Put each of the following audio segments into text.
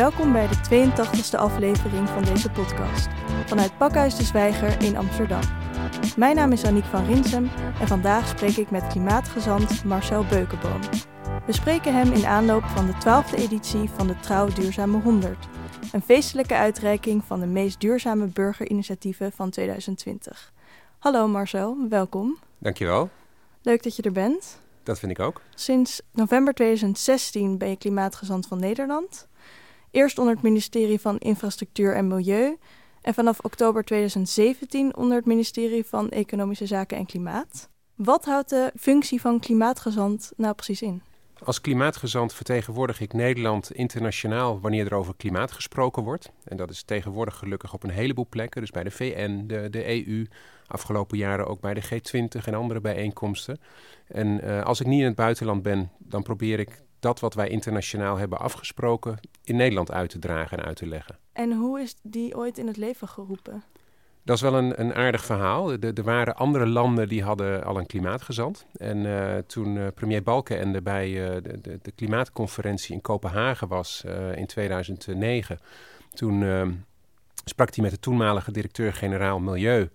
Welkom bij de 82e aflevering van deze podcast vanuit Pakhuis de Zwijger in Amsterdam. Mijn naam is Aniek van Rinsem en vandaag spreek ik met klimaatgezant Marcel Beukenboom. We spreken hem in aanloop van de 12e editie van de Trouw Duurzame 100, een feestelijke uitreiking van de meest duurzame burgerinitiatieven van 2020. Hallo Marcel, welkom. Dankjewel. Leuk dat je er bent. Dat vind ik ook. Sinds november 2016 ben je klimaatgezant van Nederland. Eerst onder het ministerie van Infrastructuur en Milieu en vanaf oktober 2017 onder het ministerie van Economische Zaken en Klimaat. Wat houdt de functie van klimaatgezant nou precies in? Als klimaatgezant vertegenwoordig ik Nederland internationaal wanneer er over klimaat gesproken wordt. En dat is tegenwoordig gelukkig op een heleboel plekken. Dus bij de VN, de, de EU, afgelopen jaren ook bij de G20 en andere bijeenkomsten. En uh, als ik niet in het buitenland ben, dan probeer ik dat wat wij internationaal hebben afgesproken in Nederland uit te dragen en uit te leggen. En hoe is die ooit in het leven geroepen? Dat is wel een, een aardig verhaal. Er waren andere landen die hadden al een klimaatgezant. En uh, toen uh, premier Balkenende bij uh, de, de, de, klimaatconferentie in Kopenhagen was in 2009... toen sprak hij met de toenmalige directeur-generaal Milieu...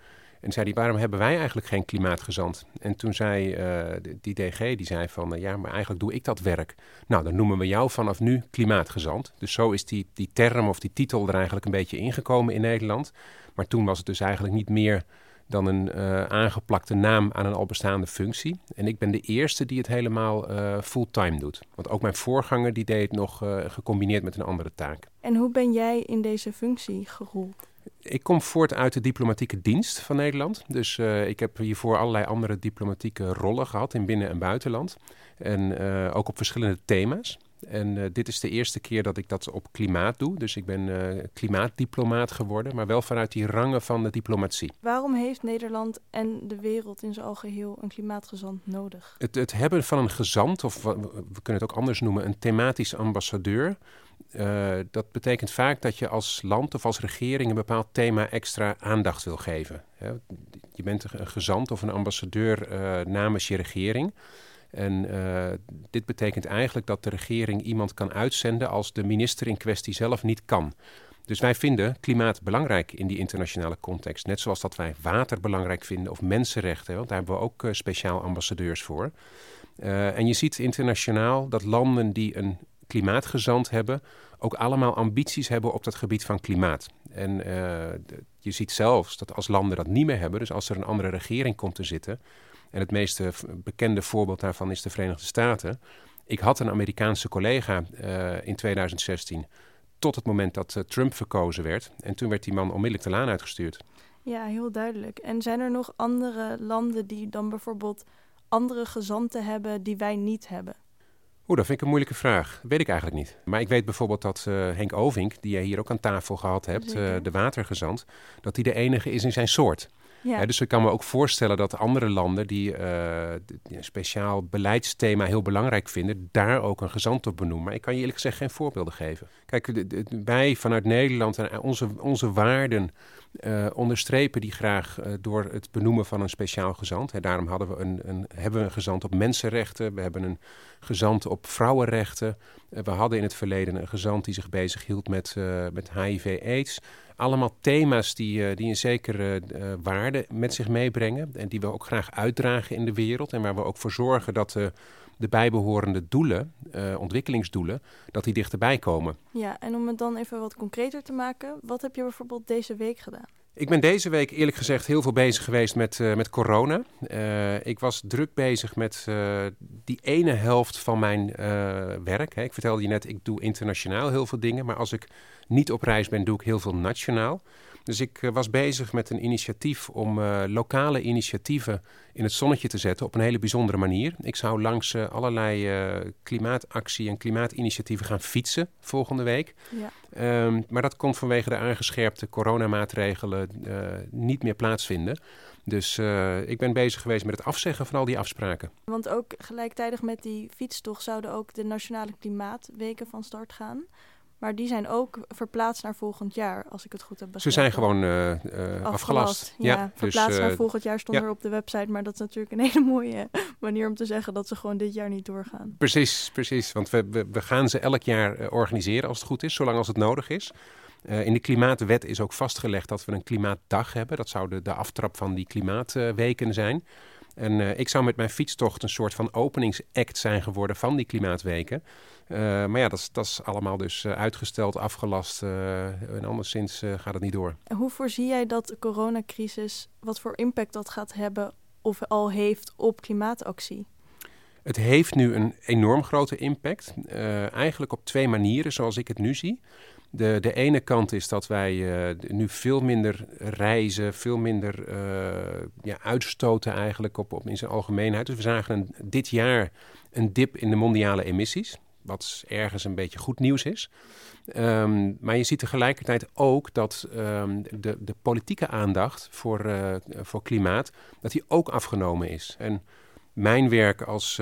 En zei hij, waarom hebben wij eigenlijk geen klimaatgezant? En toen zei uh, die DG, die zei van, uh, ja, maar eigenlijk doe ik dat werk. Nou, dan noemen we jou vanaf nu klimaatgezant. Dus zo is die, die term of die titel er eigenlijk een beetje ingekomen in Nederland. Maar toen was het dus eigenlijk niet meer dan een uh, aangeplakte naam aan een al bestaande functie. En ik ben de eerste die het helemaal fulltime doet. Want ook mijn voorganger die deed het nog gecombineerd met een andere taak. En hoe ben jij in deze functie gerold? Ik kom voort uit de diplomatieke dienst van Nederland. Dus uh, ik heb hiervoor allerlei andere diplomatieke rollen gehad in binnen- en buitenland. En uh, ook op verschillende thema's. En uh, dit is de eerste keer dat ik dat op klimaat doe. Dus ik ben klimaatdiplomaat geworden, maar wel vanuit die rangen van de diplomatie. Waarom heeft Nederland en de wereld in zijn algeheel een klimaatgezant nodig? Het, het hebben van een gezant, of we kunnen het ook anders noemen, een thematisch ambassadeur uh, dat betekent vaak dat je als land of als regering een bepaald thema extra aandacht wil geven. Je bent een gezant of een ambassadeur uh, namens je regering. En uh, dit betekent eigenlijk dat de regering iemand kan uitzenden als de minister in kwestie zelf niet kan. Dus wij vinden klimaat belangrijk in die internationale context. Net zoals dat wij water belangrijk vinden of mensenrechten, want daar hebben we ook speciaal ambassadeurs voor. en je ziet internationaal dat landen die een klimaatgezant hebben, ook allemaal ambities hebben op dat gebied van klimaat. En uh, je ziet zelfs dat als landen dat niet meer hebben, dus als er een andere regering komt te zitten, en het meest bekende voorbeeld daarvan is de Verenigde Staten. Ik had een Amerikaanse collega uh, in 2016, tot het moment dat Trump verkozen werd. En toen werd die man onmiddellijk de laan uitgestuurd. Ja, heel duidelijk. En zijn er nog andere landen die dan bijvoorbeeld andere gezanten hebben die wij niet hebben? Oeh, dat vind ik een moeilijke vraag. Weet ik eigenlijk niet. Maar ik weet bijvoorbeeld dat uh, Henk Ovink, die jij hier ook aan tafel gehad hebt, uh, de watergezant, dat hij de enige is in zijn soort. Ja. Dus ik kan me ook voorstellen dat andere landen die uh, een speciaal beleidsthema heel belangrijk vinden, daar ook een gezant op benoemen. Maar ik kan je eerlijk gezegd geen voorbeelden geven. Kijk, wij vanuit Nederland en onze, onze waarden uh, onderstrepen die graag uh, door het benoemen van een speciaal gezant. He, daarom hadden we een, een, hebben we een gezant op mensenrechten, we hebben een gezant op vrouwenrechten. Uh, we hadden in het verleden een gezant die zich bezighield met, met HIV-AIDS. Allemaal thema's die, die een zekere waarde met zich meebrengen en die we ook graag uitdragen in de wereld. En waar we ook voor zorgen dat de bijbehorende doelen, uh, ontwikkelingsdoelen, dat die dichterbij komen. Ja, en om het dan even wat concreter te maken, wat heb je bijvoorbeeld deze week gedaan? Ik ben deze week eerlijk gezegd heel veel bezig geweest met, uh, met corona. Uh, ik was druk bezig met uh, die ene helft van mijn werk. Hè. Ik vertelde je net, ik doe internationaal heel veel dingen. Maar als ik niet op reis ben, doe ik heel veel nationaal. Dus ik uh, was bezig met een initiatief om uh, lokale initiatieven in het zonnetje te zetten op een hele bijzondere manier. Ik zou langs uh, allerlei klimaatactie- en klimaatinitiatieven gaan fietsen volgende week. Ja. Um, maar dat kon vanwege de aangescherpte coronamaatregelen niet meer plaatsvinden. Dus ik ben bezig geweest met het afzeggen van al die afspraken. Want ook gelijktijdig met die fietstocht zouden ook de Nationale Klimaatweken van start gaan. Maar die zijn ook verplaatst naar volgend jaar, als ik het goed heb begrepen. Ze zijn gewoon uh, uh, afgelast. Ja, ja verplaatst dus, uh, naar volgend jaar stond ja. er op de website. Maar dat is natuurlijk een hele mooie manier om te zeggen dat ze gewoon dit jaar niet doorgaan. Precies, precies. Want we, we, we gaan ze elk jaar eh, organiseren als het goed is, zolang als het nodig is. In de klimaatwet is ook vastgelegd dat we een klimaatdag hebben. Dat zou de, de aftrap van die klimaatweken zijn. En ik zou met mijn fietstocht een soort van openingsact zijn geworden van die klimaatweken. Uh, maar ja, dat is, dat is allemaal dus uh, uitgesteld, afgelast en anderszins gaat het niet door. En hoe voorzie jij dat de coronacrisis, wat voor impact dat gaat hebben of al heeft op klimaatactie? Het heeft nu een enorm grote impact. eigenlijk op twee manieren, zoals ik het nu zie. De, de ene kant is dat wij uh, nu veel minder reizen, veel minder uh, ja, uitstoten eigenlijk op, op in zijn algemeenheid. Dus we zagen een, dit jaar een dip in de mondiale emissies, wat ergens een beetje goed nieuws is. Um, maar je ziet tegelijkertijd ook dat um, de, de politieke aandacht voor, uh, voor klimaat, dat die ook afgenomen is. En mijn werk als,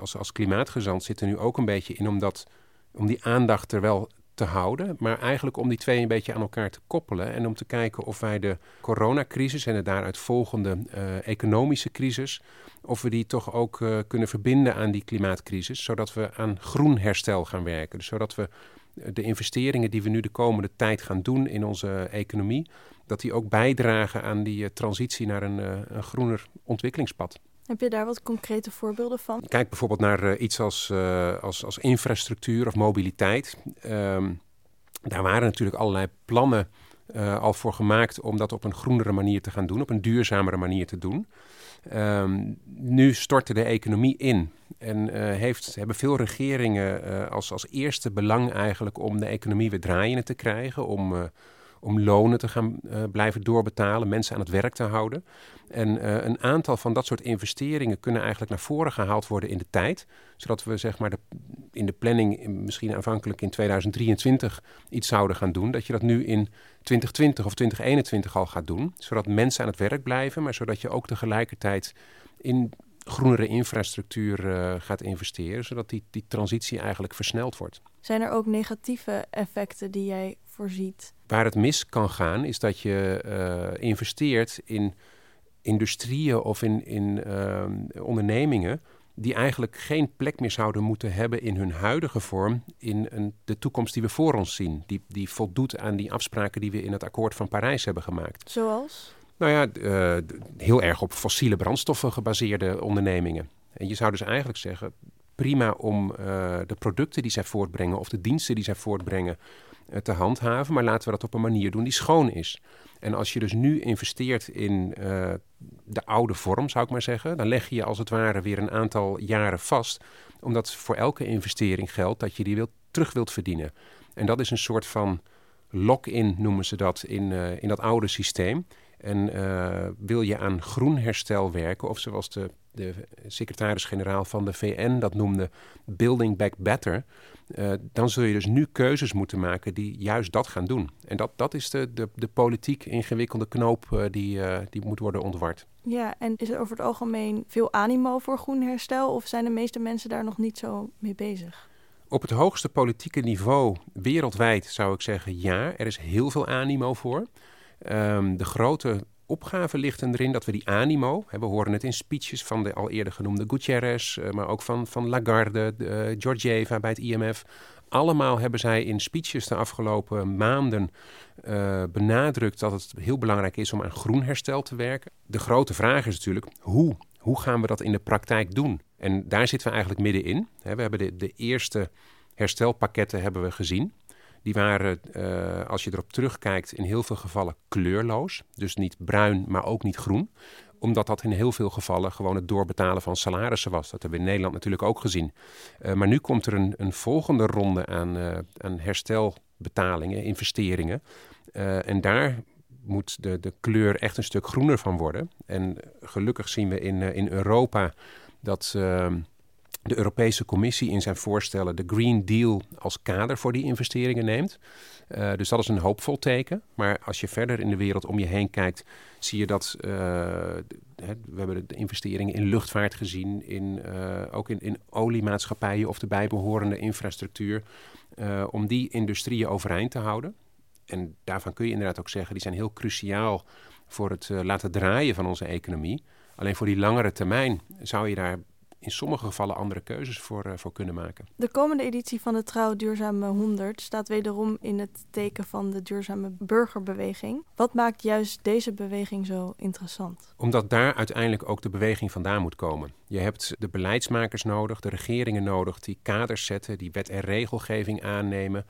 als, als klimaatgezant zit er nu ook een beetje in om, dat, om die aandacht er wel te houden, maar eigenlijk om die twee een beetje aan elkaar te koppelen en om te kijken of wij de coronacrisis en de daaruit volgende uh, economische crisis, of we die toch ook uh, kunnen verbinden aan die klimaatcrisis, zodat we aan groen herstel gaan werken. Dus zodat we de investeringen die we nu de komende tijd gaan doen in onze economie, dat die ook bijdragen aan die transitie naar een, een groener ontwikkelingspad. Heb je daar wat concrete voorbeelden van? Kijk bijvoorbeeld naar uh, iets als, uh, als, als infrastructuur of mobiliteit. Um, daar waren natuurlijk allerlei plannen uh, al voor gemaakt om dat op een groenere manier te gaan doen, op een duurzamere manier te doen. Um, nu stortte de economie in en heeft, hebben veel regeringen als, als eerste belang eigenlijk om de economie weer draaiende te krijgen, om om lonen te gaan uh, blijven doorbetalen, mensen aan het werk te houden. En uh, een aantal van dat soort investeringen kunnen eigenlijk naar voren gehaald worden in de tijd. Zodat we zeg maar de, in de planning misschien aanvankelijk in 2023 iets zouden gaan doen. Dat je dat nu in 2020 of 2021 al gaat doen. Zodat mensen aan het werk blijven, maar zodat je ook tegelijkertijd in groenere infrastructuur uh, gaat investeren, zodat die, die transitie eigenlijk versneld wordt. Zijn er ook negatieve effecten die jij voorziet? Waar het mis kan gaan, is dat je uh, investeert in industrieën of in, in uh, ondernemingen die eigenlijk geen plek meer zouden moeten hebben in hun huidige vorm in een, de toekomst die we voor ons zien. Die, die voldoet aan die afspraken die we in het akkoord van Parijs hebben gemaakt. Zoals? Nou ja, uh, heel erg op fossiele brandstoffen gebaseerde ondernemingen. En je zou dus eigenlijk zeggen, prima om uh, de producten die zij voortbrengen of de diensten die zij voortbrengen te handhaven, maar laten we dat op een manier doen die schoon is. En als je dus nu investeert in de oude vorm, zou ik maar zeggen, dan leg je als het ware weer een aantal jaren vast, omdat voor elke investering geldt dat je die wilt, terug wilt verdienen. En dat is een soort van lock-in, noemen ze dat, in, in dat oude systeem. En uh, wil je aan groen herstel werken, of zoals de, de secretaris-generaal van de VN dat noemde, Building Back Better, uh, dan zul je dus nu keuzes moeten maken die juist dat gaan doen. En dat, dat is de, de, de politiek ingewikkelde knoop uh, die, die moet worden ontward. Ja, en is er over het algemeen veel animo voor groen herstel, of zijn de meeste mensen daar nog niet zo mee bezig? Op het hoogste politieke niveau wereldwijd zou ik zeggen ja, er is heel veel animo voor. Um, de grote opgave ligt erin dat we die animo, we horen het in speeches van de al eerder genoemde Gutierrez, uh, maar ook van, van Lagarde, uh, Georgieva bij het IMF. Allemaal hebben zij in speeches de afgelopen maanden uh, benadrukt dat het heel belangrijk is om aan groen herstel te werken. De grote vraag is natuurlijk hoe? Hoe gaan we dat in de praktijk doen? En daar zitten we eigenlijk middenin. We hebben de, de eerste herstelpakketten hebben we gezien. Die waren, uh, als je erop terugkijkt, in heel veel gevallen kleurloos. Dus niet bruin, maar ook niet groen omdat dat in heel veel gevallen gewoon het doorbetalen van salarissen was. Dat hebben we in Nederland natuurlijk ook gezien. Uh, maar nu komt er een, een volgende ronde aan, aan herstelbetalingen, investeringen. En daar moet de, de kleur echt een stuk groener van worden. En gelukkig zien we in, in Europa dat ehm, de Europese Commissie in zijn voorstellen de Green Deal als kader voor die investeringen neemt. Uh, dus dat is een hoopvol teken. Maar als je verder in de wereld om je heen kijkt, zie je dat uh, we hebben de investeringen in luchtvaart gezien, in, uh, ook in, in oliemaatschappijen of de bijbehorende infrastructuur, om die industrieën overeind te houden. En daarvan kun je inderdaad ook zeggen, die zijn heel cruciaal voor het laten draaien van onze economie. Alleen voor die langere termijn zou je daar in sommige gevallen andere keuzes voor, uh, voor kunnen maken. De komende editie van de Trouw Duurzame 100 staat wederom in het teken van de duurzame burgerbeweging. Wat maakt juist deze beweging zo interessant? Omdat daar uiteindelijk ook de beweging vandaan moet komen. Je hebt de beleidsmakers nodig, de regeringen nodig die kaders zetten, die wet en regelgeving aannemen.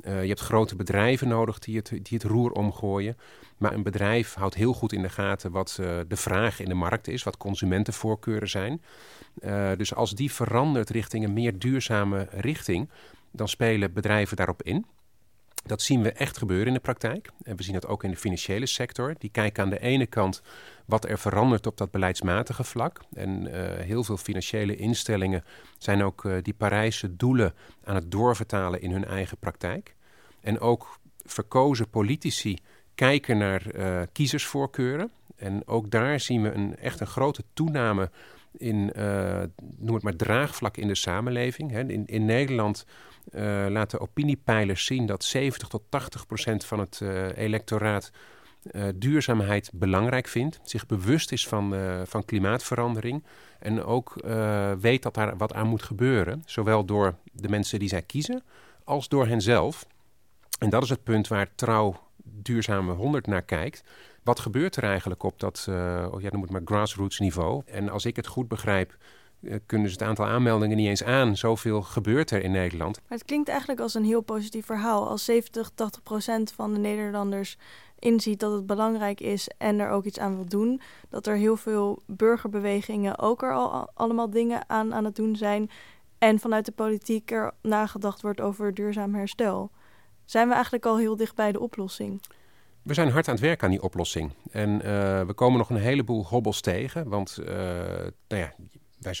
Uh, je hebt grote bedrijven nodig die het, die het roer omgooien. Maar een bedrijf houdt heel goed in de gaten wat uh, de vraag in de markt is, wat consumentenvoorkeuren zijn. Uh, dus als die verandert richting een meer duurzame richting, dan spelen bedrijven daarop in. Dat zien we echt gebeuren in de praktijk. En we zien dat ook in de financiële sector. Die kijken aan de ene kant wat er verandert op dat beleidsmatige vlak. En uh, heel veel financiële instellingen zijn ook uh, die Parijse doelen aan het doorvertalen in hun eigen praktijk. En ook verkozen politici kijken naar uh, kiezersvoorkeuren. En ook daar zien we een, echt een grote toename in, noem het maar, draagvlak in de samenleving. In, in Nederland uh, laten opiniepeilers zien dat 70 tot 80 procent van het electoraat duurzaamheid belangrijk vindt. Zich bewust is van, van klimaatverandering. En ook weet dat daar wat aan moet gebeuren. Zowel door de mensen die zij kiezen, als door henzelf. En dat is het punt waar trouw duurzame 100 naar kijkt. Wat gebeurt er eigenlijk op dat, uh, ja, het maar grassroots niveau? En als ik het goed begrijp, kunnen ze het aantal aanmeldingen niet eens aan. Zoveel gebeurt er in Nederland. Maar het klinkt eigenlijk als een heel positief verhaal. Als 70, 80 procent van de Nederlanders inziet dat het belangrijk is en er ook iets aan wil doen. Dat er heel veel burgerbewegingen ook er al allemaal dingen aan aan het doen zijn. En vanuit de politiek er nagedacht wordt over duurzaam herstel zijn we eigenlijk al heel dicht bij de oplossing. We zijn hard aan het werk aan die oplossing. En uh, we komen nog een heleboel hobbels tegen. Want uh, nou ja,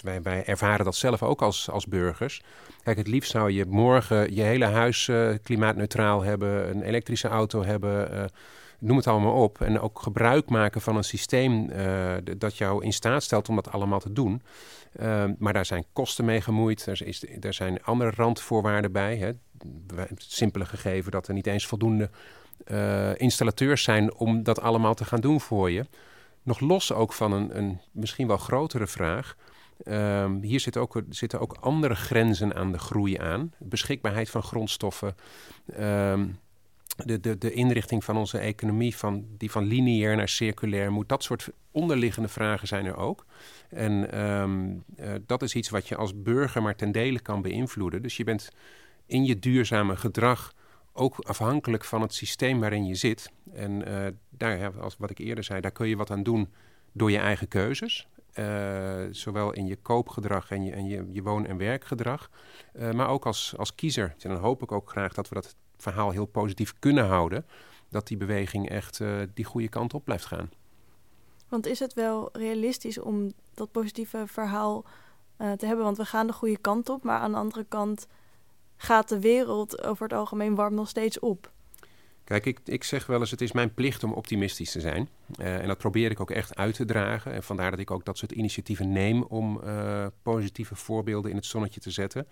wij, ervaren dat zelf ook als, als burgers. Kijk, het liefst zou je morgen je hele huis uh, klimaatneutraal hebben, een elektrische auto hebben, noem het allemaal op. En ook gebruik maken van een systeem dat jou in staat stelt om dat allemaal te doen. maar daar zijn kosten mee gemoeid, er, is, er zijn andere randvoorwaarden bij. Hè het simpele gegeven dat er niet eens voldoende installateurs zijn om dat allemaal te gaan doen voor je. Nog los ook van een, een misschien wel grotere vraag. Um, hier zit ook, zitten ook andere grenzen aan de groei aan. Beschikbaarheid van grondstoffen. Um, de, de, de inrichting van onze economie, van, die van lineair naar circulair moet. Dat soort onderliggende vragen zijn er ook. En um, uh, dat is iets wat je als burger maar ten dele kan beïnvloeden. Dus je bent in je duurzame gedrag ook afhankelijk van het systeem waarin je zit. En uh, daar, als wat ik eerder zei, daar kun je wat aan doen door je eigen keuzes. Uh, zowel in je koopgedrag en je, en je, je woon- en werkgedrag. Uh, maar ook als, als kiezer. En dan hoop ik ook graag dat we dat verhaal heel positief kunnen houden. Dat die beweging echt die goede kant op blijft gaan. Want is het wel realistisch om dat positieve verhaal te hebben? Want we gaan de goede kant op, maar aan de andere kant gaat de wereld over het algemeen warm nog steeds op. Kijk, ik, ik zeg wel eens, het is mijn plicht om optimistisch te zijn. Uh, en dat probeer ik ook echt uit te dragen. En vandaar dat ik ook dat soort initiatieven neem om uh, positieve voorbeelden in het zonnetje te zetten.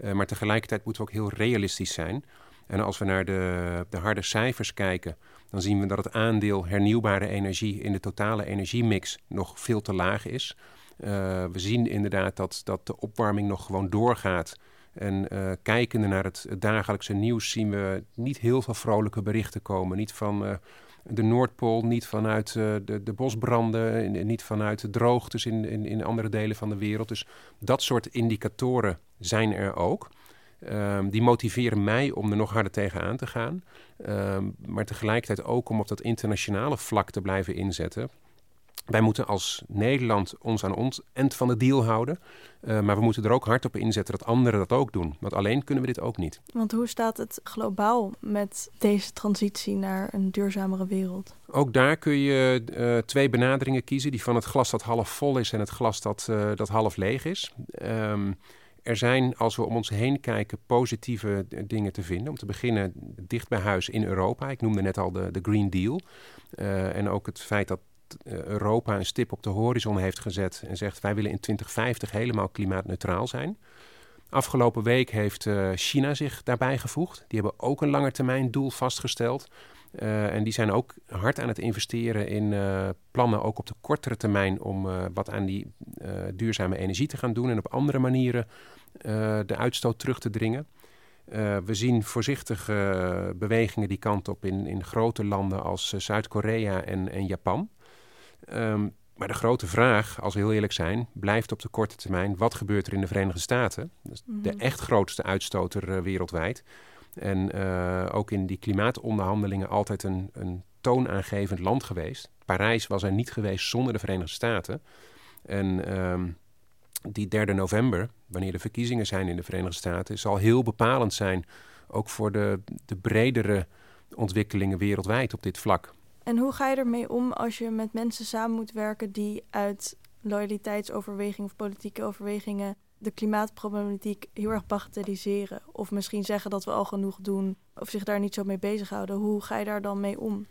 Uh, maar tegelijkertijd moeten we ook heel realistisch zijn. En als we naar de, de harde cijfers kijken, dan zien we dat het aandeel hernieuwbare energie in de totale energiemix nog veel te laag is. we zien inderdaad dat, dat de opwarming nog gewoon doorgaat. En uh, kijkende naar het, dagelijkse nieuws zien we niet heel veel vrolijke berichten komen. Niet van uh, de Noordpool, niet vanuit uh, de, de bosbranden, niet vanuit de droogtes in, in, in andere delen van de wereld. Dus dat soort indicatoren zijn er ook. Um, die motiveren mij om er nog harder tegenaan te gaan. Um, maar tegelijkertijd ook om op dat internationale vlak te blijven inzetten. Wij moeten als Nederland ons aan ons end van de deal houden. Uh, maar we moeten er ook hard op inzetten dat anderen dat ook doen. Want alleen kunnen we dit ook niet. Want hoe staat het globaal met deze transitie naar een duurzamere wereld? Ook daar kun je uh, twee benaderingen kiezen. Die van het glas dat half vol is en het glas dat, uh, dat half leeg is. Um, er zijn, als we om ons heen kijken, positieve dingen te vinden. Om te beginnen dicht bij huis in Europa. Ik noemde net al de, de Green Deal. en ook het feit dat eh, Europa een stip op de horizon heeft gezet en zegt wij willen in 2050 helemaal klimaatneutraal zijn. Afgelopen week heeft uh, China zich daarbij gevoegd. Die hebben ook een langetermijn doel vastgesteld. Uh, en die zijn ook hard aan het investeren in plannen, ook op de kortere termijn, om wat aan die duurzame energie te gaan doen en op andere manieren de uitstoot terug te dringen. we zien voorzichtige bewegingen die kant op in, in grote landen als Zuid-Korea en, en Japan. Um, maar de grote vraag, als we heel eerlijk zijn, blijft op de korte termijn: wat gebeurt er in de Verenigde Staten? De mhm. echt grootste uitstoter uh, wereldwijd. En uh, ook in die klimaatonderhandelingen altijd een, een toonaangevend land geweest. Parijs was er niet geweest zonder de Verenigde Staten. En um, die 3 november, wanneer de verkiezingen zijn in de Verenigde Staten, zal heel bepalend zijn. Ook voor de, de bredere ontwikkelingen wereldwijd op dit vlak. En hoe ga je ermee om als je met mensen samen moet werken die uit loyaliteitsoverwegingen of politieke overwegingen de klimaatproblematiek heel erg bagatelliseren? Of misschien zeggen dat we al genoeg doen, of zich daar niet zo mee bezighouden. Hoe ga je daar dan mee om?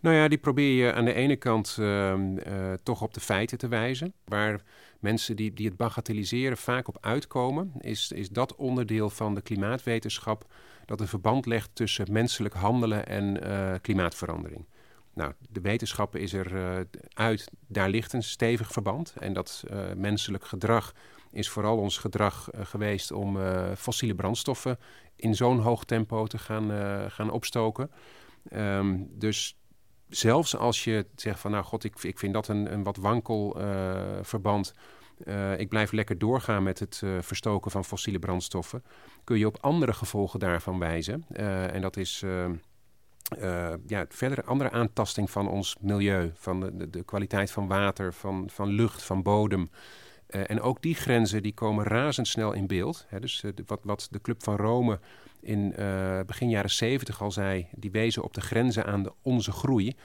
Nou ja, die probeer je aan de ene kant uh, uh, toch op de feiten te wijzen. Waar mensen die, die het bagatelliseren vaak op uitkomen, is, is dat onderdeel van de klimaatwetenschap dat een verband legt tussen menselijk handelen en uh, klimaatverandering. Nou, de wetenschappen is er uh, uit, daar ligt een stevig verband. En dat uh, menselijk gedrag is vooral ons gedrag uh, geweest om fossiele brandstoffen in zo'n hoog tempo te gaan, gaan opstoken. Um, dus zelfs als je zegt van nou god, ik, ik vind dat een, een wat wankel verband. ik blijf lekker doorgaan met het verstoken van fossiele brandstoffen. Kun je op andere gevolgen daarvan wijzen. en dat is ehm, uh, ja, verder andere aantasting van ons milieu, van de, de, kwaliteit van water, van, van lucht, van bodem. Uh, en ook die grenzen die komen razendsnel in beeld. Hè, dus uh, wat, wat de Club van Rome in begin jaren 70 al zei, die wezen op de grenzen aan de, onze groei.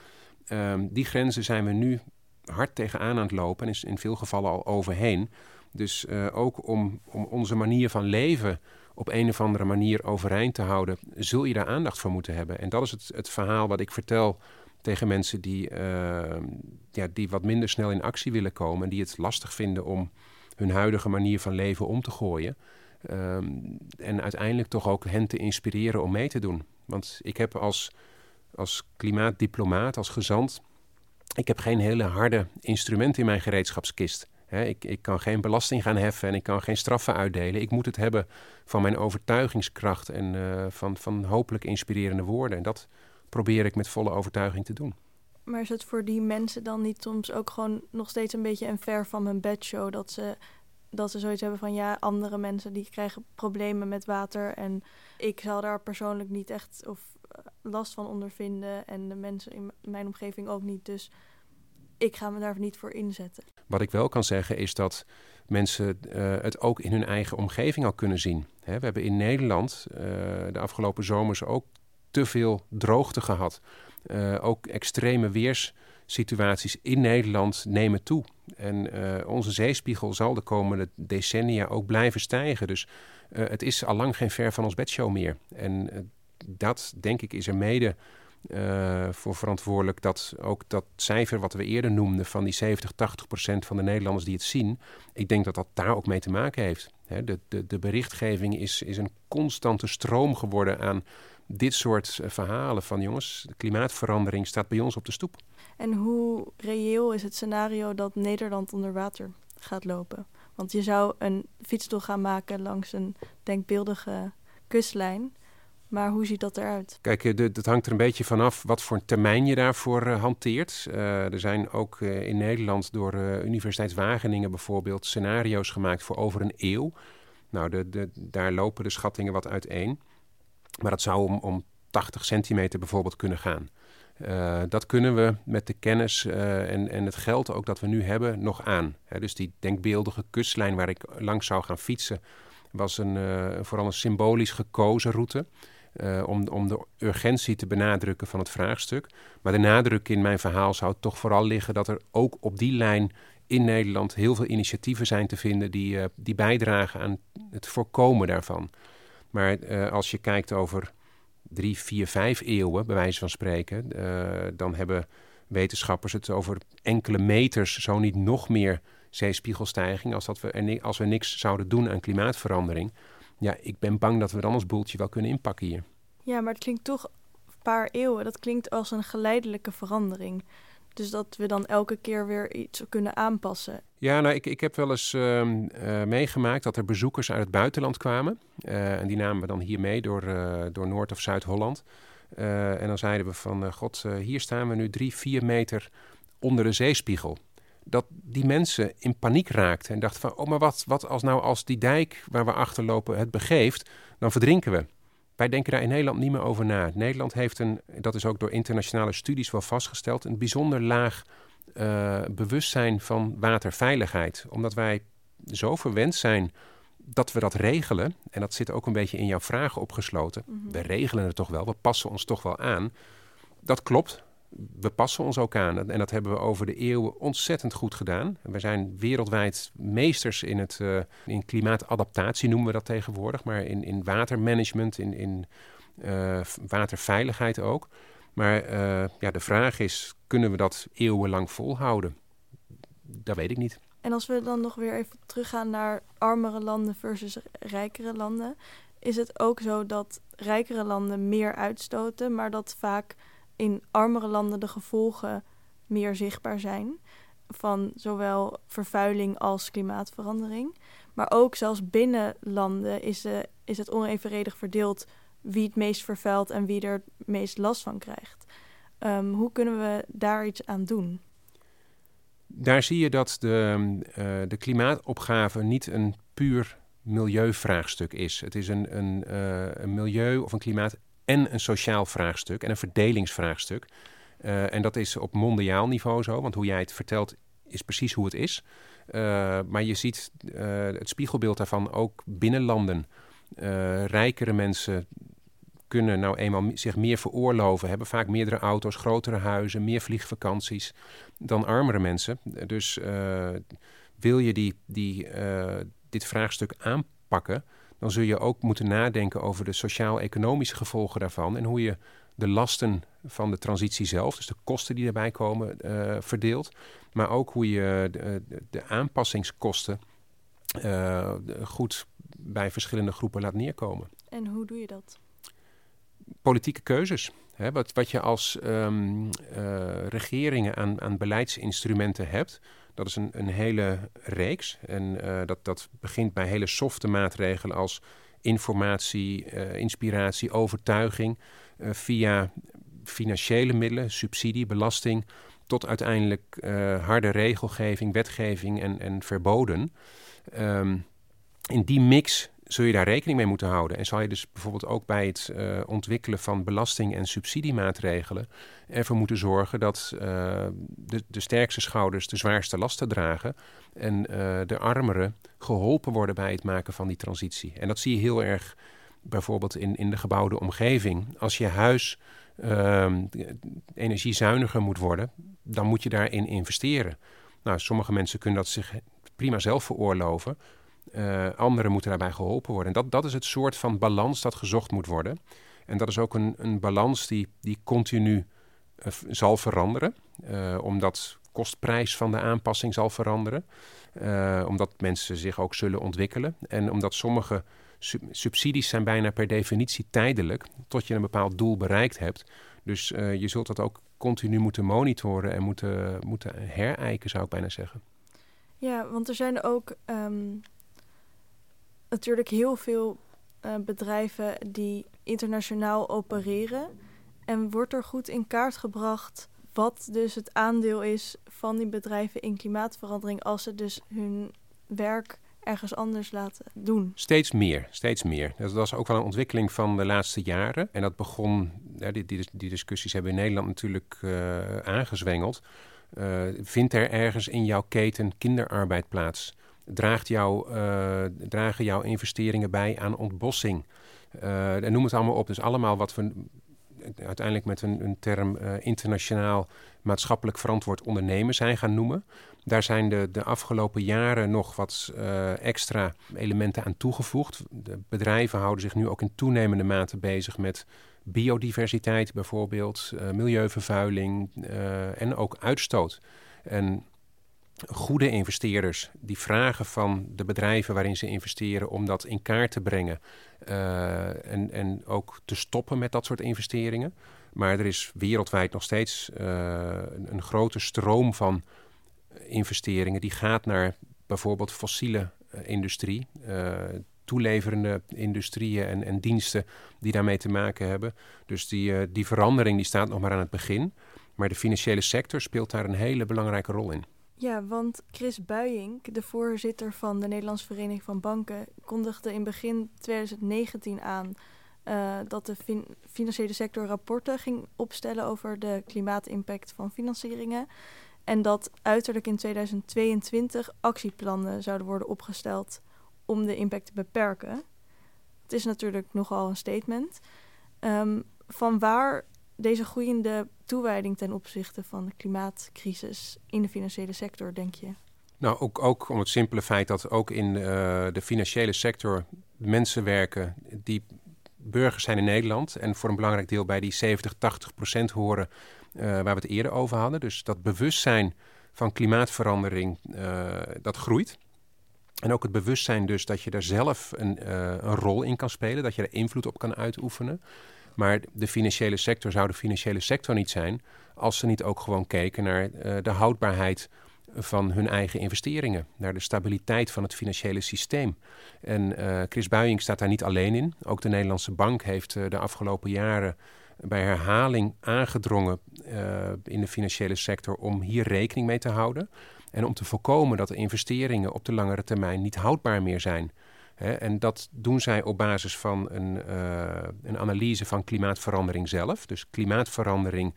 Ehm, die grenzen zijn we nu hard tegenaan aan het lopen en is in veel gevallen al overheen. Dus ook om, om onze manier van leven op een of andere manier overeind te houden, zul je daar aandacht voor moeten hebben. En dat is het, het verhaal wat ik vertel tegen mensen die, uh, ja, die wat minder snel in actie willen komen en die het lastig vinden om hun huidige manier van leven om te gooien. Um, en uiteindelijk toch ook hen te inspireren om mee te doen. Want ik heb als, als klimaatdiplomaat, als gezant, ik heb geen hele harde instrumenten in mijn gereedschapskist ik, ik, kan geen belasting gaan heffen en ik kan geen straffen uitdelen. Ik moet het hebben van mijn overtuigingskracht en uh, van, van hopelijk inspirerende woorden. En dat probeer ik met volle overtuiging te doen. Maar is het voor die mensen dan niet soms ook gewoon nog steeds een beetje een ver van mijn bedshow? Dat ze, dat ze zoiets hebben van ja, andere mensen die krijgen problemen met water. En ik zal daar persoonlijk niet echt of eh, last van ondervinden. En de mensen in mijn omgeving ook niet. Dus ik ga me daar niet voor inzetten. Wat ik wel kan zeggen is dat mensen uh, het ook in hun eigen omgeving al kunnen zien. Hè, we hebben in Nederland uh, de afgelopen zomers ook te veel droogte gehad. Uh, ook extreme weerssituaties in Nederland nemen toe. En onze zeespiegel zal de komende decennia ook blijven stijgen. Dus het is al lang geen ver van ons bedshow meer. En dat, denk ik, is er mede uh, voor verantwoordelijk dat ook dat cijfer wat we eerder noemden van die 70, 80 procent van de Nederlanders die het zien, ik denk dat dat daar ook mee te maken heeft. de, de, de berichtgeving is, is een constante stroom geworden aan dit soort eh, verhalen van jongens, de klimaatverandering staat bij ons op de stoep. En hoe reëel is het scenario dat Nederland onder water gaat lopen? Want je zou een fietsstoel gaan maken langs een denkbeeldige kustlijn. Maar hoe ziet dat eruit? Kijk, eh, het hangt er een beetje vanaf wat voor termijn je daarvoor uh, hanteert. Uh, er zijn ook in Nederland door Universiteit Wageningen bijvoorbeeld scenario's gemaakt voor over een eeuw. Nou, de, de, daar lopen de schattingen wat uiteen. Maar dat zou om, om 80 centimeter bijvoorbeeld kunnen gaan. dat kunnen we met de kennis en, en het geld ook dat we nu hebben nog aan. dus die denkbeeldige kustlijn waar ik langs zou gaan fietsen... was een, vooral een symbolisch gekozen route... Uh, om, om de urgentie te benadrukken van het vraagstuk. Maar de nadruk in mijn verhaal zou toch vooral liggen dat er ook op die lijn in Nederland heel veel initiatieven zijn te vinden die, uh, die bijdragen aan het voorkomen daarvan. Maar uh, als je kijkt over drie, vier, vijf eeuwen, bij wijze van spreken, dan hebben wetenschappers het over enkele meters, zo niet nog meer zeespiegelstijging, als, dat we, als we niks zouden doen aan klimaatverandering ja, ik ben bang dat we dan ons boeltje wel kunnen inpakken hier. Ja, maar het klinkt toch paar eeuwen, dat klinkt als een geleidelijke verandering. Dus dat we dan elke keer weer iets kunnen aanpassen. Ja, nou, ik, ik heb wel eens ehm, eh, meegemaakt dat er bezoekers uit het buitenland kwamen. Eh, en die namen we dan hier mee door, uh, door Noord- of Zuid-Holland. en dan zeiden we van, god, hier staan we nu drie, vier meter onder de zeespiegel. Dat die mensen in paniek raakten en dachten van, oh, maar wat, wat als nou als die dijk waar we achterlopen het begeeft, dan verdrinken we. Wij denken daar in Nederland niet meer over na. Nederland heeft een, dat is ook door internationale studies wel vastgesteld, een bijzonder laag uh, bewustzijn van waterveiligheid. Omdat wij zo verwend zijn dat we dat regelen. En dat zit ook een beetje in jouw vragen opgesloten. Mhm. We regelen het toch wel, we passen ons toch wel aan. Dat klopt. We passen ons ook aan. En dat hebben we over de eeuwen ontzettend goed gedaan. We zijn wereldwijd meesters in, het, uh, in klimaatadaptatie, noemen we dat tegenwoordig. Maar in, in watermanagement, in, in uh, waterveiligheid ook. Maar uh, ja, de vraag is, kunnen we dat eeuwenlang volhouden? Dat weet ik niet. En als we dan nog weer even teruggaan naar armere landen versus rijkere landen, is het ook zo dat rijkere landen meer uitstoten, maar dat vaak in armere landen de gevolgen meer zichtbaar zijn van zowel vervuiling als klimaatverandering. Maar ook zelfs binnen landen is, is het onevenredig verdeeld wie het meest vervuilt en wie er het meest last van krijgt. Um, hoe kunnen we daar iets aan doen? Daar zie je dat de, uh, de klimaatopgave niet een puur milieuvraagstuk is. Het is een, een, uh, een milieu of een klimaat en een sociaal vraagstuk en een verdelingsvraagstuk. Uh, en dat is op mondiaal niveau zo, want hoe jij het vertelt is precies hoe het is. maar je ziet het spiegelbeeld daarvan ook binnen landen. rijkere mensen kunnen nou eenmaal zich meer veroorloven, hebben vaak meerdere auto's, grotere huizen, meer vliegvakanties dan armere mensen. Dus wil je die, die, dit vraagstuk aanpakken, dan zul je ook moeten nadenken over de sociaal-economische gevolgen daarvan en hoe je de lasten van de transitie zelf, dus de kosten die daarbij komen, uh, verdeelt. Maar ook hoe je de, de aanpassingskosten goed bij verschillende groepen laat neerkomen. En hoe doe je dat? politieke keuzes. Hè, wat, wat je als um, uh, regeringen aan, aan beleidsinstrumenten hebt, dat is een, een hele reeks. En uh, dat, dat begint bij hele softe maatregelen als informatie, uh, inspiratie, overtuiging, via financiële middelen, subsidie, belasting, tot uiteindelijk harde regelgeving, wetgeving en, en verboden. Um, in die mix zul je daar rekening mee moeten houden. En zal je dus bijvoorbeeld ook bij het uh, ontwikkelen van belasting- en subsidiemaatregelen ervoor moeten zorgen dat uh, de, de, sterkste schouders de zwaarste lasten dragen en uh, de armeren geholpen worden bij het maken van die transitie. En dat zie je heel erg bijvoorbeeld in, in de gebouwde omgeving. Als je huis ehm, energiezuiniger moet worden, dan moet je daarin investeren. Nou, sommige mensen kunnen dat zich prima zelf veroorloven. Uh, anderen moeten daarbij geholpen worden. En dat, dat is het soort van balans dat gezocht moet worden. En dat is ook een, een balans die, die continu uh, zal veranderen. Uh, omdat kostprijs van de aanpassing zal veranderen. omdat mensen zich ook zullen ontwikkelen. En omdat sommige sub subsidies zijn bijna per definitie tijdelijk. Tot je een bepaald doel bereikt hebt. Dus je zult dat ook continu moeten monitoren en moeten, moeten herijken, zou ik bijna zeggen. Ja, want er zijn ook um, natuurlijk heel veel uh, bedrijven die internationaal opereren. En wordt er goed in kaart gebracht wat dus het aandeel is van die bedrijven in klimaatverandering als ze dus hun werk ergens anders laten doen. Steeds meer, steeds meer. Dat was ook wel een ontwikkeling van de laatste jaren. En dat begon, die, die, discussies hebben in Nederland natuurlijk uh, aangezwengeld. Uh, vindt er ergens in jouw keten kinderarbeid plaats? Draagt jou, uh, dragen jouw investeringen bij aan ontbossing. En noem het allemaal op. Dus allemaal wat we uiteindelijk met een, een term uh, internationaal maatschappelijk verantwoord ondernemen zijn gaan noemen. Daar zijn de, de afgelopen jaren nog wat extra elementen aan toegevoegd. De bedrijven houden zich nu ook in toenemende mate bezig met biodiversiteit bijvoorbeeld, milieuvervuiling en ook uitstoot. En goede investeerders die vragen van de bedrijven waarin ze investeren om dat in kaart te brengen uh, en, en ook te stoppen met dat soort investeringen. Maar er is wereldwijd nog steeds een, een, grote stroom van investeringen die gaat naar bijvoorbeeld fossiele industrie toeleverende industrieën en, en, diensten die daarmee te maken hebben. Dus die, die verandering die staat nog maar aan het begin. Maar de financiële sector speelt daar een hele belangrijke rol in. Ja, want Chris Buijink, de voorzitter van de Nederlandse Vereniging van Banken, kondigde in begin 2019 aan uh, dat de fin financiële sector rapporten ging opstellen over de klimaatimpact van financieringen. En dat uiterlijk in 2022 actieplannen zouden worden opgesteld om de impact te beperken. Het is natuurlijk nogal een statement. Um, van waar deze groeiende toewijding ten opzichte van de klimaatcrisis in de financiële sector, denk je? Nou, ook, ook om het simpele feit dat ook in uh, de financiële sector mensen werken die burgers zijn in Nederland en voor een belangrijk deel bij die 70, 80 procent horen uh, waar we het eerder over hadden. Dus dat bewustzijn van klimaatverandering, uh, dat groeit. En ook het bewustzijn dus dat je daar zelf een, een rol in kan spelen, dat je er invloed op kan uitoefenen. Maar de financiële sector zou de financiële sector niet zijn als ze niet ook gewoon keken naar uh, de houdbaarheid van hun eigen investeringen, naar de stabiliteit van het financiële systeem. En uh, Chris Buijing staat daar niet alleen in. Ook de Nederlandse Bank heeft uh, de afgelopen jaren bij herhaling aangedrongen in de financiële sector om hier rekening mee te houden. En om te voorkomen dat de investeringen op de langere termijn niet houdbaar meer zijn en dat doen zij op basis van een, uh, een analyse van klimaatverandering zelf. Dus klimaatverandering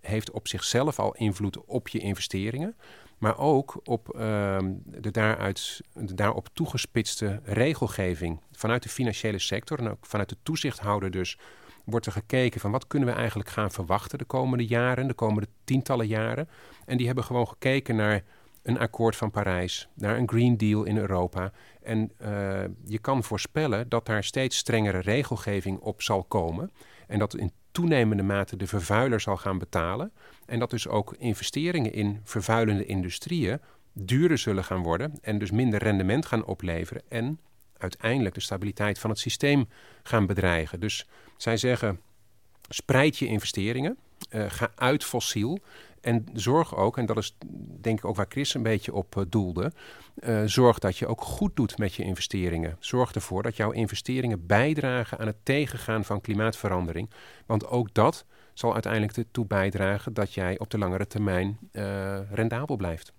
heeft op zichzelf al invloed op je investeringen. Maar ook op uh, de, daaruit, de daarop toegespitste regelgeving vanuit de financiële sector en ook vanuit de toezichthouder dus wordt er gekeken van wat kunnen we eigenlijk gaan verwachten de komende jaren, de komende tientallen jaren. En die hebben gewoon gekeken naar een akkoord van Parijs, naar een Green Deal in Europa. En uh, je kan voorspellen dat daar steeds strengere regelgeving op zal komen. En dat in toenemende mate de vervuiler zal gaan betalen. En dat dus ook investeringen in vervuilende industrieën duurder zullen gaan worden. En dus minder rendement gaan opleveren. En uiteindelijk de stabiliteit van het systeem gaan bedreigen. Dus zij zeggen: spreid je investeringen. Uh, ga uit fossiel. En zorg ook, en dat is denk ik ook waar Chris een beetje op uh, doelde, uh, zorg dat je ook goed doet met je investeringen. Zorg ervoor dat jouw investeringen bijdragen aan het tegengaan van klimaatverandering. Want ook dat zal uiteindelijk ertoe bijdragen dat jij op de langere termijn rendabel blijft.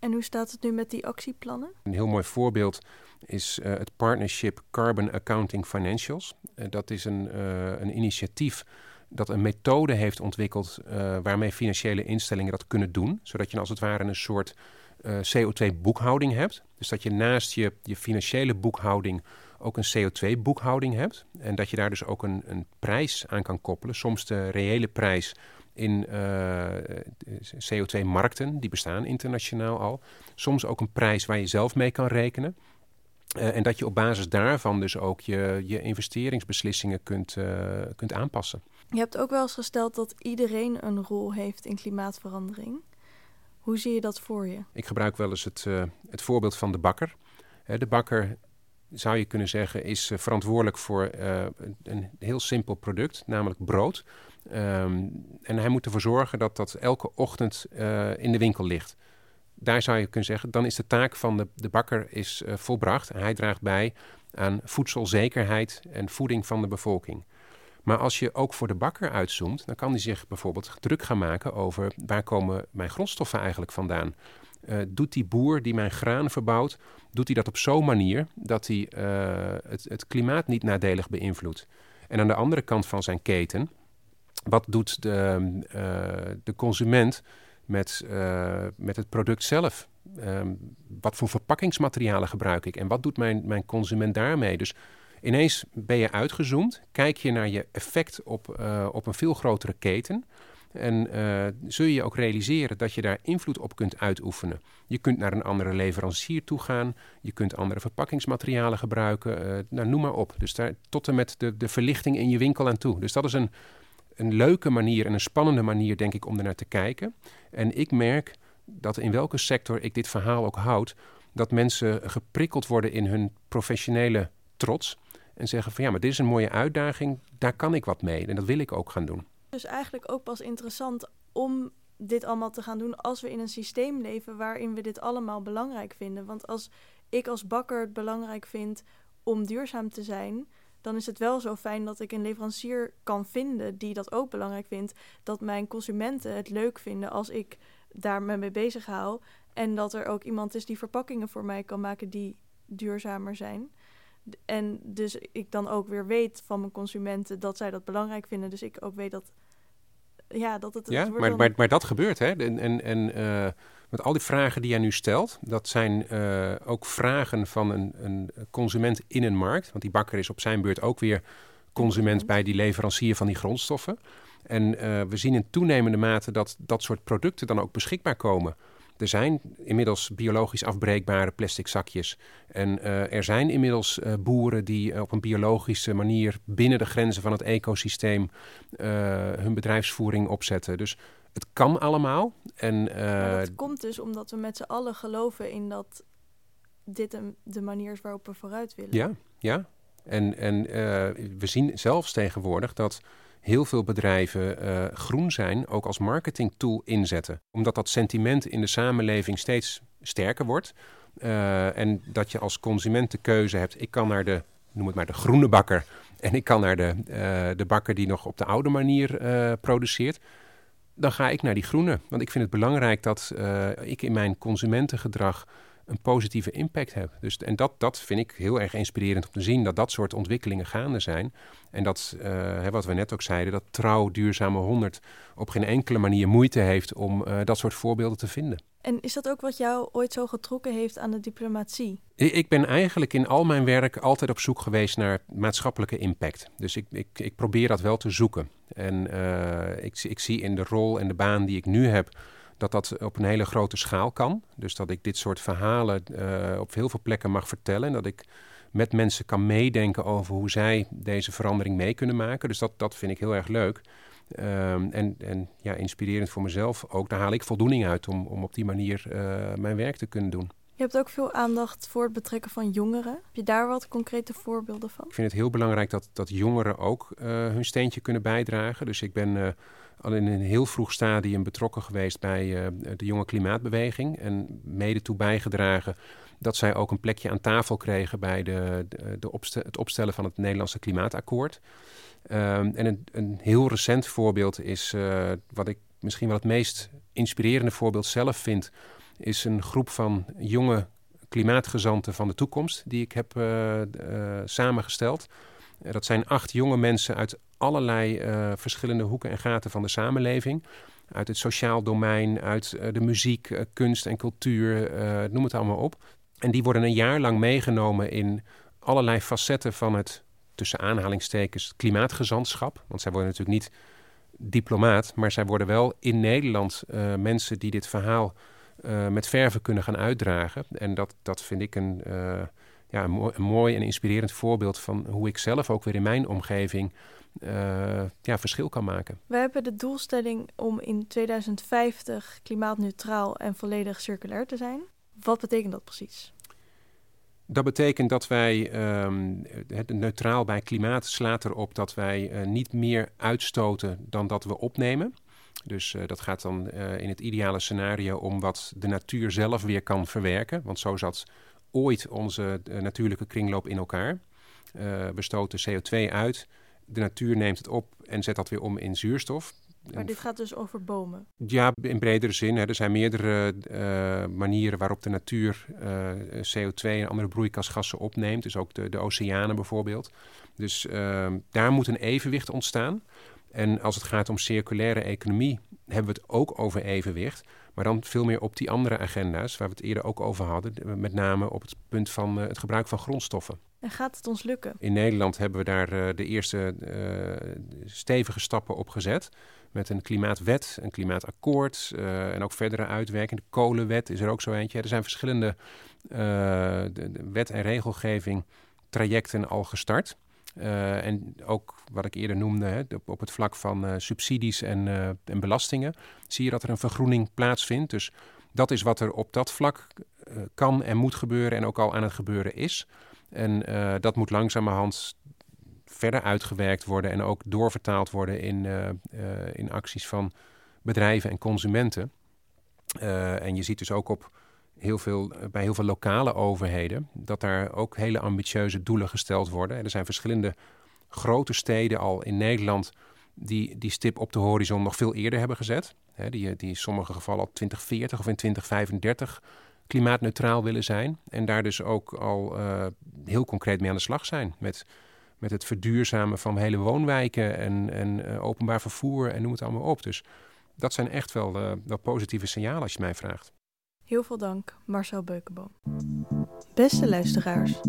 En hoe staat het nu met die actieplannen? Een heel mooi voorbeeld is het partnership Carbon Accounting Financials. dat is een, een initiatief dat een methode heeft ontwikkeld uh, waarmee financiële instellingen dat kunnen doen. Zodat je als het ware een soort eh, CO2-boekhouding hebt. Dus dat je naast je, je financiële boekhouding ook een CO2-boekhouding hebt. En dat je daar dus ook een, een prijs aan kan koppelen. Soms de reële prijs in eh, CO2-markten, die bestaan internationaal al. Soms ook een prijs waar je zelf mee kan rekenen. En dat je op basis daarvan dus ook je, je investeringsbeslissingen kunt, kunt aanpassen. Je hebt ook wel eens gesteld dat iedereen een rol heeft in klimaatverandering. Hoe zie je dat voor je? Ik gebruik wel eens het, uh, het voorbeeld van de bakker. de bakker, zou je kunnen zeggen, is verantwoordelijk voor een heel simpel product, namelijk brood. Um, en hij moet ervoor zorgen dat dat elke ochtend in de winkel ligt daar zou je kunnen zeggen, dan is de taak van de, de bakker is, volbracht. Hij draagt bij aan voedselzekerheid en voeding van de bevolking. Maar als je ook voor de bakker uitzoomt, dan kan hij zich bijvoorbeeld druk gaan maken over waar komen mijn grondstoffen eigenlijk vandaan. Uh, doet die boer die mijn graan verbouwt, doet hij dat op zo'n manier dat hij uh, het, het klimaat niet nadelig beïnvloedt? En aan de andere kant van zijn keten, wat doet de, uh, de consument met, met het product zelf. Um, wat voor verpakkingsmaterialen gebruik ik en wat doet mijn, mijn consument daarmee? Dus ineens ben je uitgezoomd, kijk je naar je effect op, uh, op een veel grotere keten. En uh, zul je ook realiseren dat je daar invloed op kunt uitoefenen. Je kunt naar een andere leverancier toe gaan. Je kunt andere verpakkingsmaterialen gebruiken. Uh, nou, noem maar op. Dus daar, tot en met de, de verlichting in je winkel aan toe. Dus dat is een, een leuke manier en een spannende manier, denk ik, om er naar te kijken. En ik merk dat in welke sector ik dit verhaal ook houd, dat mensen geprikkeld worden in hun professionele trots. En zeggen van ja, maar dit is een mooie uitdaging, daar kan ik wat mee en dat wil ik ook gaan doen. Dus eigenlijk ook pas interessant om dit allemaal te gaan doen als we in een systeem leven waarin we dit allemaal belangrijk vinden. Want als ik als bakker het belangrijk vind om duurzaam te zijn, dan is het wel zo fijn dat ik een leverancier kan vinden die dat ook belangrijk vindt. Dat mijn consumenten het leuk vinden als ik daar me mee bezig hou. En dat er ook iemand is die verpakkingen voor mij kan maken die duurzamer zijn. En dus ik dan ook weer weet van mijn consumenten dat zij dat belangrijk vinden. Dus ik ook weet dat. Ja, dat het. Ja, maar, maar, maar dat gebeurt, hè? En, en, en uh, met al die vragen die jij nu stelt, dat zijn uh, ook vragen van een, een consument in een markt. Want die bakker is op zijn beurt ook weer consument bij die leverancier van die grondstoffen. En uh, we zien in toenemende mate dat dat soort producten dan ook beschikbaar komen. Er zijn inmiddels biologisch afbreekbare plastic zakjes. En uh, er zijn inmiddels uh, boeren die op een biologische manier binnen de grenzen van het ecosysteem hun bedrijfsvoering opzetten. Dus het kan allemaal. En, dat komt dus omdat we met z'n allen geloven in dat dit de manier is waarop we vooruit willen. Ja, ja. En, en we zien zelfs tegenwoordig dat heel veel bedrijven uh, groen zijn ook als marketingtool inzetten. Omdat dat sentiment in de samenleving steeds sterker wordt. Uh, en dat je als consument de keuze hebt. Ik kan naar de, noem het maar, de groene bakker. En ik kan naar de, uh, de bakker die nog op de oude manier produceert. Dan ga ik naar die groene. Want ik vind het belangrijk dat ik in mijn consumentengedrag een positieve impact heb. Dus, en dat, dat vind ik heel erg inspirerend om te zien dat dat soort ontwikkelingen gaande zijn. En dat, uh, hè, wat we net ook zeiden, dat trouw duurzame 100 op geen enkele manier moeite heeft om uh, dat soort voorbeelden te vinden. En is dat ook wat jou ooit zo getrokken heeft aan de diplomatie? Ik, ik ben eigenlijk in al mijn werk altijd op zoek geweest naar maatschappelijke impact. Dus ik, ik, ik probeer dat wel te zoeken. En uh, ik, ik zie in de rol en de baan die ik nu heb dat dat op een hele grote schaal kan. Dus dat ik dit soort verhalen uh, op heel veel plekken mag vertellen. En dat ik met mensen kan meedenken over hoe zij deze verandering mee kunnen maken. Dus dat, dat vind ik heel erg leuk. Um, en, en ja, inspirerend voor mezelf ook. Daar haal ik voldoening uit om, om op die manier uh, mijn werk te kunnen doen. Je hebt ook veel aandacht voor het betrekken van jongeren. Heb je daar wat concrete voorbeelden van? Ik vind het heel belangrijk dat, dat jongeren ook uh, hun steentje kunnen bijdragen. Dus ik ben uh, al in een heel vroeg stadium betrokken geweest bij uh, de jonge klimaatbeweging. En mede toe bijgedragen dat zij ook een plekje aan tafel kregen bij de, de, de het opstellen van het Nederlandse klimaatakkoord. Um, en een, een, heel recent voorbeeld is wat ik misschien wel het meest inspirerende voorbeeld zelf vind is een groep van jonge klimaatgezanten van de toekomst die ik heb uh, uh, samengesteld. Uh, dat zijn acht jonge mensen uit allerlei verschillende hoeken en gaten van de samenleving. Uit het sociaal domein, uit de muziek, kunst en cultuur, noem het allemaal op. En die worden een jaar lang meegenomen in allerlei facetten van het, tussen aanhalingstekens, klimaatgezantschap. Want zij worden natuurlijk niet diplomaat, maar zij worden wel in Nederland mensen die dit verhaal uh, met verven kunnen gaan uitdragen. En dat, dat vind ik een, uh, ja, een, mooi, een, mooi en inspirerend voorbeeld van hoe ik zelf ook weer in mijn omgeving uh, ja, verschil kan maken. We hebben de doelstelling om in 2050 klimaatneutraal en volledig circulair te zijn. Wat betekent dat precies? Dat betekent dat wij, um, het neutraal bij klimaat slaat erop dat wij uh, niet meer uitstoten dan dat we opnemen. Dus uh, dat gaat dan uh, in het ideale scenario om wat de natuur zelf weer kan verwerken. Want zo zat ooit onze uh, natuurlijke kringloop in elkaar. we stoten CO2 uit, de natuur neemt het op en zet dat weer om in zuurstof. Maar dit gaat dus over bomen? Ja, in bredere zin. Hè. Er zijn meerdere manieren waarop de natuur CO2 en andere broeikasgassen opneemt. Dus ook de, de oceanen bijvoorbeeld. Dus ehm, daar moet een evenwicht ontstaan. En als het gaat om circulaire economie, hebben we het ook over evenwicht. Maar dan veel meer op die andere agenda's, waar we het eerder ook over hadden. Met name op het punt van uh, het gebruik van grondstoffen. En gaat het ons lukken? In Nederland hebben we daar uh, de eerste uh, stevige stappen op gezet. Met een klimaatwet, een klimaatakkoord en ook verdere uitwerking. De kolenwet is er ook zo eentje. Er zijn verschillende de, de wet- en regelgeving trajecten al gestart. Uh, en ook wat ik eerder noemde, hè, op, het vlak van uh, subsidies en, uh, en, belastingen, zie je dat er een vergroening plaatsvindt. Dus dat is wat er op dat vlak kan en moet gebeuren en ook al aan het gebeuren is. En dat moet langzamerhand verder uitgewerkt worden en ook doorvertaald worden in, in acties van bedrijven en consumenten. en je ziet dus ook op heel veel, bij heel veel lokale overheden dat daar ook hele ambitieuze doelen gesteld worden. En er zijn verschillende grote steden al in Nederland die die stip op de horizon nog veel eerder hebben gezet. die, die in sommige gevallen al 2040 of in 2035 klimaatneutraal willen zijn. En daar dus ook al uh, heel concreet mee aan de slag zijn. Met, met het verduurzamen van hele woonwijken en, en openbaar vervoer en noem het allemaal op. Dus dat zijn echt wel, wel positieve signalen als je mij vraagt. Heel veel dank, Marcel Beukenboom. Beste luisteraars,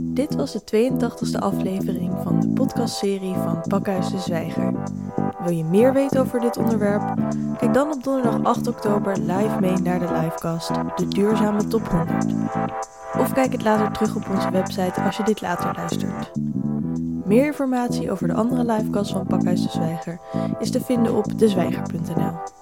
dit was de 82e aflevering van de podcastserie van Pakhuis de Zwijger. Wil je meer weten over dit onderwerp? Kijk dan op donderdag 8 oktober live mee naar de livecast De Duurzame Top 100. Of kijk het later terug op onze website als je dit later luistert. Meer informatie over de andere livecasts van Pakhuis de Zwijger is te vinden op dezwijger.nl.